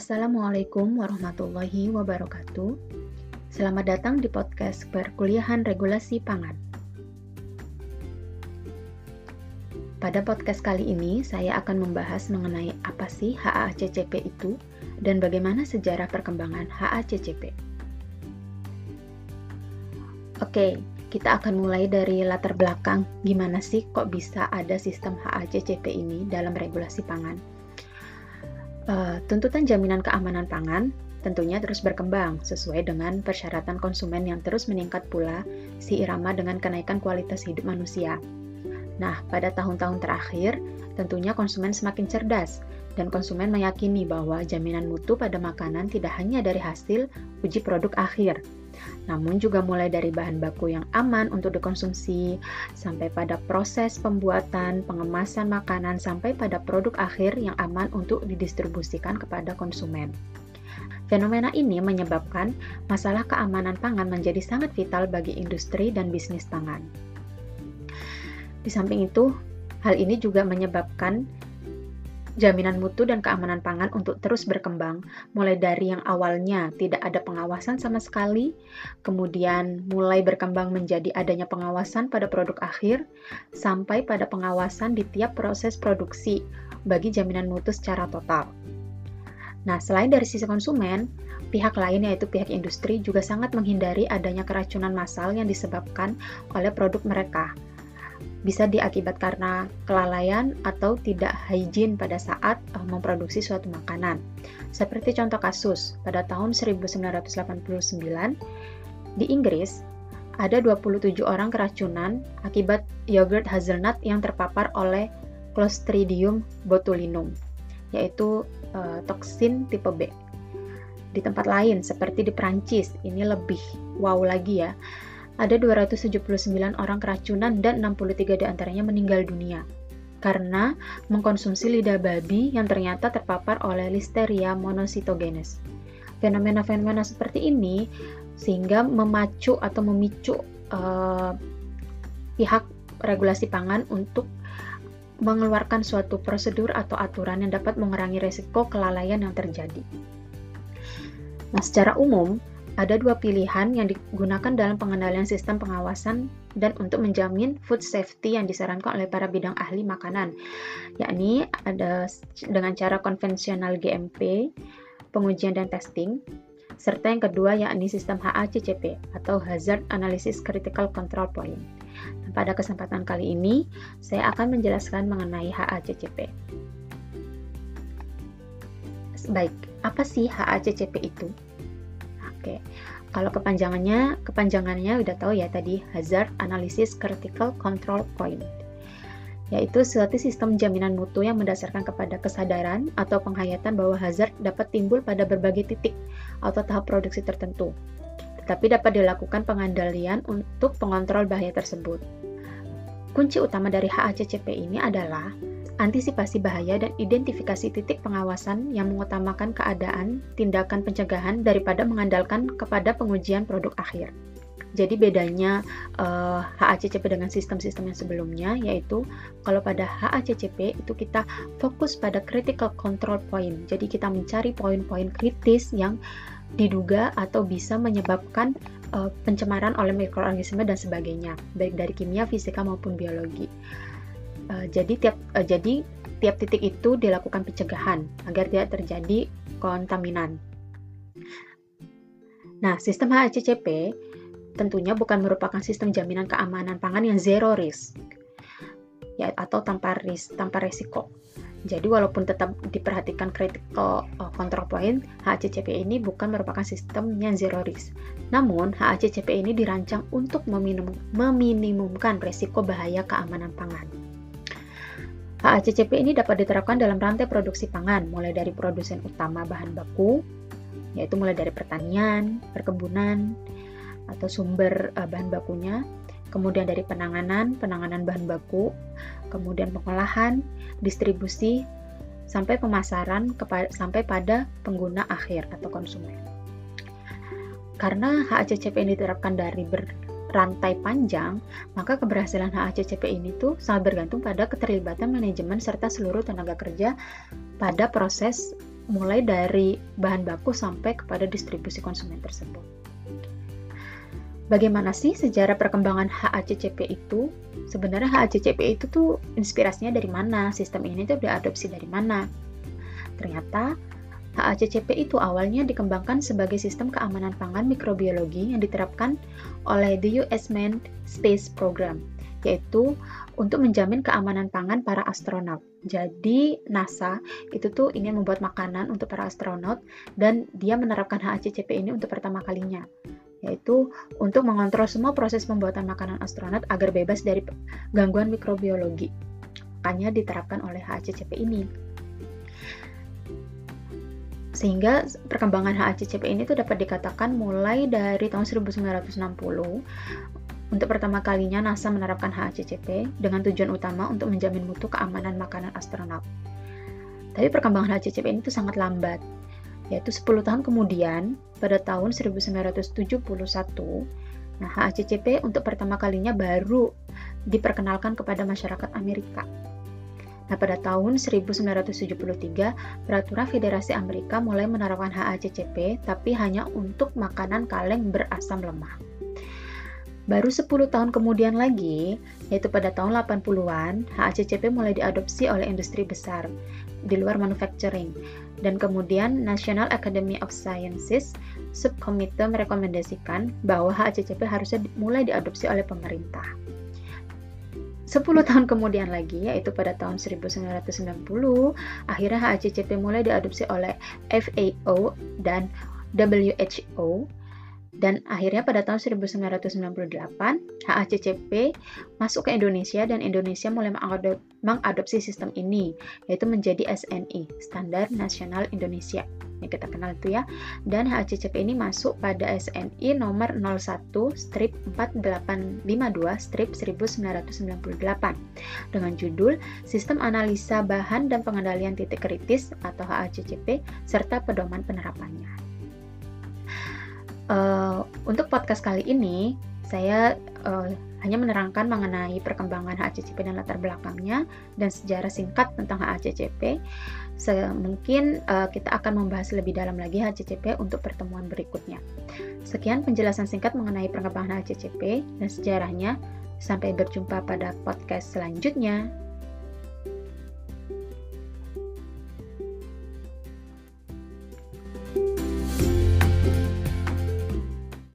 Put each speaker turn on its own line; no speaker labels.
Assalamualaikum warahmatullahi wabarakatuh. Selamat datang di podcast Perkuliahan Regulasi Pangan. Pada podcast kali ini, saya akan membahas mengenai apa sih HACCP itu dan bagaimana sejarah perkembangan HACCP. Oke, kita akan mulai dari latar belakang gimana sih kok bisa ada sistem HACCP ini dalam regulasi pangan Uh, tuntutan jaminan keamanan pangan tentunya terus berkembang sesuai dengan persyaratan konsumen yang terus meningkat pula irama dengan kenaikan kualitas hidup manusia. Nah, pada tahun-tahun terakhir, tentunya konsumen semakin cerdas dan konsumen meyakini bahwa jaminan mutu pada makanan tidak hanya dari hasil uji produk akhir, namun juga mulai dari bahan baku yang aman untuk dikonsumsi, sampai pada proses pembuatan, pengemasan makanan, sampai pada produk akhir yang aman untuk didistribusikan kepada konsumen. Fenomena ini menyebabkan masalah keamanan pangan menjadi sangat vital bagi industri dan bisnis pangan. Di samping itu, hal ini juga menyebabkan jaminan mutu dan keamanan pangan untuk terus berkembang, mulai dari yang awalnya tidak ada pengawasan sama sekali, kemudian mulai berkembang menjadi adanya pengawasan pada produk akhir, sampai pada pengawasan di tiap proses produksi bagi jaminan mutu secara total. Nah, selain dari sisi konsumen, pihak lain yaitu pihak industri juga sangat menghindari adanya keracunan massal yang disebabkan oleh produk mereka bisa diakibat karena kelalaian atau tidak hygiene pada saat uh, memproduksi suatu makanan. Seperti contoh kasus, pada tahun 1989 di Inggris ada 27 orang keracunan akibat yogurt hazelnut yang terpapar oleh Clostridium botulinum, yaitu uh, toksin tipe B. Di tempat lain seperti di Prancis, ini lebih wow lagi ya ada 279 orang keracunan dan 63 di antaranya meninggal dunia karena mengkonsumsi lidah babi yang ternyata terpapar oleh Listeria monocytogenes. Fenomena-fenomena seperti ini sehingga memacu atau memicu uh, pihak regulasi pangan untuk mengeluarkan suatu prosedur atau aturan yang dapat mengurangi resiko kelalaian yang terjadi. Nah, secara umum, ada dua pilihan yang digunakan dalam pengendalian sistem pengawasan dan untuk menjamin food safety yang disarankan oleh para bidang ahli makanan, yakni ada dengan cara konvensional GMP, pengujian dan testing, serta yang kedua yakni sistem HACCP atau Hazard Analysis Critical Control Point. Dan pada kesempatan kali ini, saya akan menjelaskan mengenai HACCP. Baik, apa sih HACCP itu? Oke, kalau kepanjangannya, kepanjangannya udah tahu ya tadi Hazard Analysis Critical Control Point, yaitu suatu sistem jaminan mutu yang mendasarkan kepada kesadaran atau penghayatan bahwa hazard dapat timbul pada berbagai titik atau tahap produksi tertentu, tetapi dapat dilakukan pengandalian untuk pengontrol bahaya tersebut. Kunci utama dari HACCP ini adalah antisipasi bahaya dan identifikasi titik pengawasan yang mengutamakan keadaan tindakan pencegahan daripada mengandalkan kepada pengujian produk akhir. Jadi bedanya uh, eh, HACCP dengan sistem-sistem yang sebelumnya yaitu kalau pada HACCP itu kita fokus pada critical control point. Jadi kita mencari poin-poin kritis yang diduga atau bisa menyebabkan uh, pencemaran oleh mikroorganisme dan sebagainya, baik dari kimia, fisika maupun biologi. Uh, jadi tiap uh, jadi tiap titik itu dilakukan pencegahan agar tidak terjadi kontaminan. Nah, sistem HACCP tentunya bukan merupakan sistem jaminan keamanan pangan yang zero risk ya atau tanpa risk, tanpa resiko. Jadi walaupun tetap diperhatikan critical uh, control point, HACCP ini bukan merupakan sistem yang zero risk. Namun, HACCP ini dirancang untuk meminimum, meminimumkan resiko bahaya keamanan pangan. HACCP ini dapat diterapkan dalam rantai produksi pangan, mulai dari produsen utama bahan baku, yaitu mulai dari pertanian, perkebunan, atau sumber uh, bahan bakunya, kemudian dari penanganan, penanganan bahan baku, kemudian pengolahan, distribusi, sampai pemasaran kepada, sampai pada pengguna akhir atau konsumen. Karena HACCP ini diterapkan dari ber, rantai panjang, maka keberhasilan HACCP ini tuh sangat bergantung pada keterlibatan manajemen serta seluruh tenaga kerja pada proses mulai dari bahan baku sampai kepada distribusi konsumen tersebut. Bagaimana sih sejarah perkembangan HACCP itu? Sebenarnya HACCP itu tuh inspirasinya dari mana? Sistem ini tuh diadopsi dari mana? Ternyata HACCP itu awalnya dikembangkan sebagai sistem keamanan pangan mikrobiologi yang diterapkan oleh the US Manned Space Program, yaitu untuk menjamin keamanan pangan para astronot. Jadi NASA itu tuh ingin membuat makanan untuk para astronot dan dia menerapkan HACCP ini untuk pertama kalinya yaitu untuk mengontrol semua proses pembuatan makanan astronot agar bebas dari gangguan mikrobiologi. Makanya diterapkan oleh HACCP ini. Sehingga perkembangan HACCP ini tuh dapat dikatakan mulai dari tahun 1960 untuk pertama kalinya NASA menerapkan HACCP dengan tujuan utama untuk menjamin mutu keamanan makanan astronot. Tapi perkembangan HACCP ini tuh sangat lambat yaitu 10 tahun kemudian pada tahun 1971 nah HACCP untuk pertama kalinya baru diperkenalkan kepada masyarakat Amerika. Nah, pada tahun 1973, peraturan Federasi Amerika mulai menerapkan HACCP, tapi hanya untuk makanan kaleng berasam lemah. Baru 10 tahun kemudian lagi, yaitu pada tahun 80-an, HACCP mulai diadopsi oleh industri besar di luar manufacturing. Dan kemudian National Academy of Sciences subkomite merekomendasikan bahwa HACCP harusnya mulai diadopsi oleh pemerintah. 10 tahun kemudian lagi, yaitu pada tahun 1990, akhirnya HACCP mulai diadopsi oleh FAO dan WHO dan akhirnya pada tahun 1998, HACCP masuk ke Indonesia dan Indonesia mulai mengadopsi sistem ini, yaitu menjadi SNI, Standar Nasional Indonesia. Yang kita kenal itu ya. Dan HACCP ini masuk pada SNI nomor 01 strip 4852 strip 1998 dengan judul Sistem Analisa Bahan dan Pengendalian Titik Kritis atau HACCP serta pedoman penerapannya. Uh, untuk podcast kali ini, saya uh, hanya menerangkan mengenai perkembangan HACCP dan latar belakangnya dan sejarah singkat tentang HACCP. Mungkin uh, kita akan membahas lebih dalam lagi HACCP untuk pertemuan berikutnya. Sekian penjelasan singkat mengenai perkembangan HACCP dan sejarahnya. Sampai berjumpa pada podcast selanjutnya.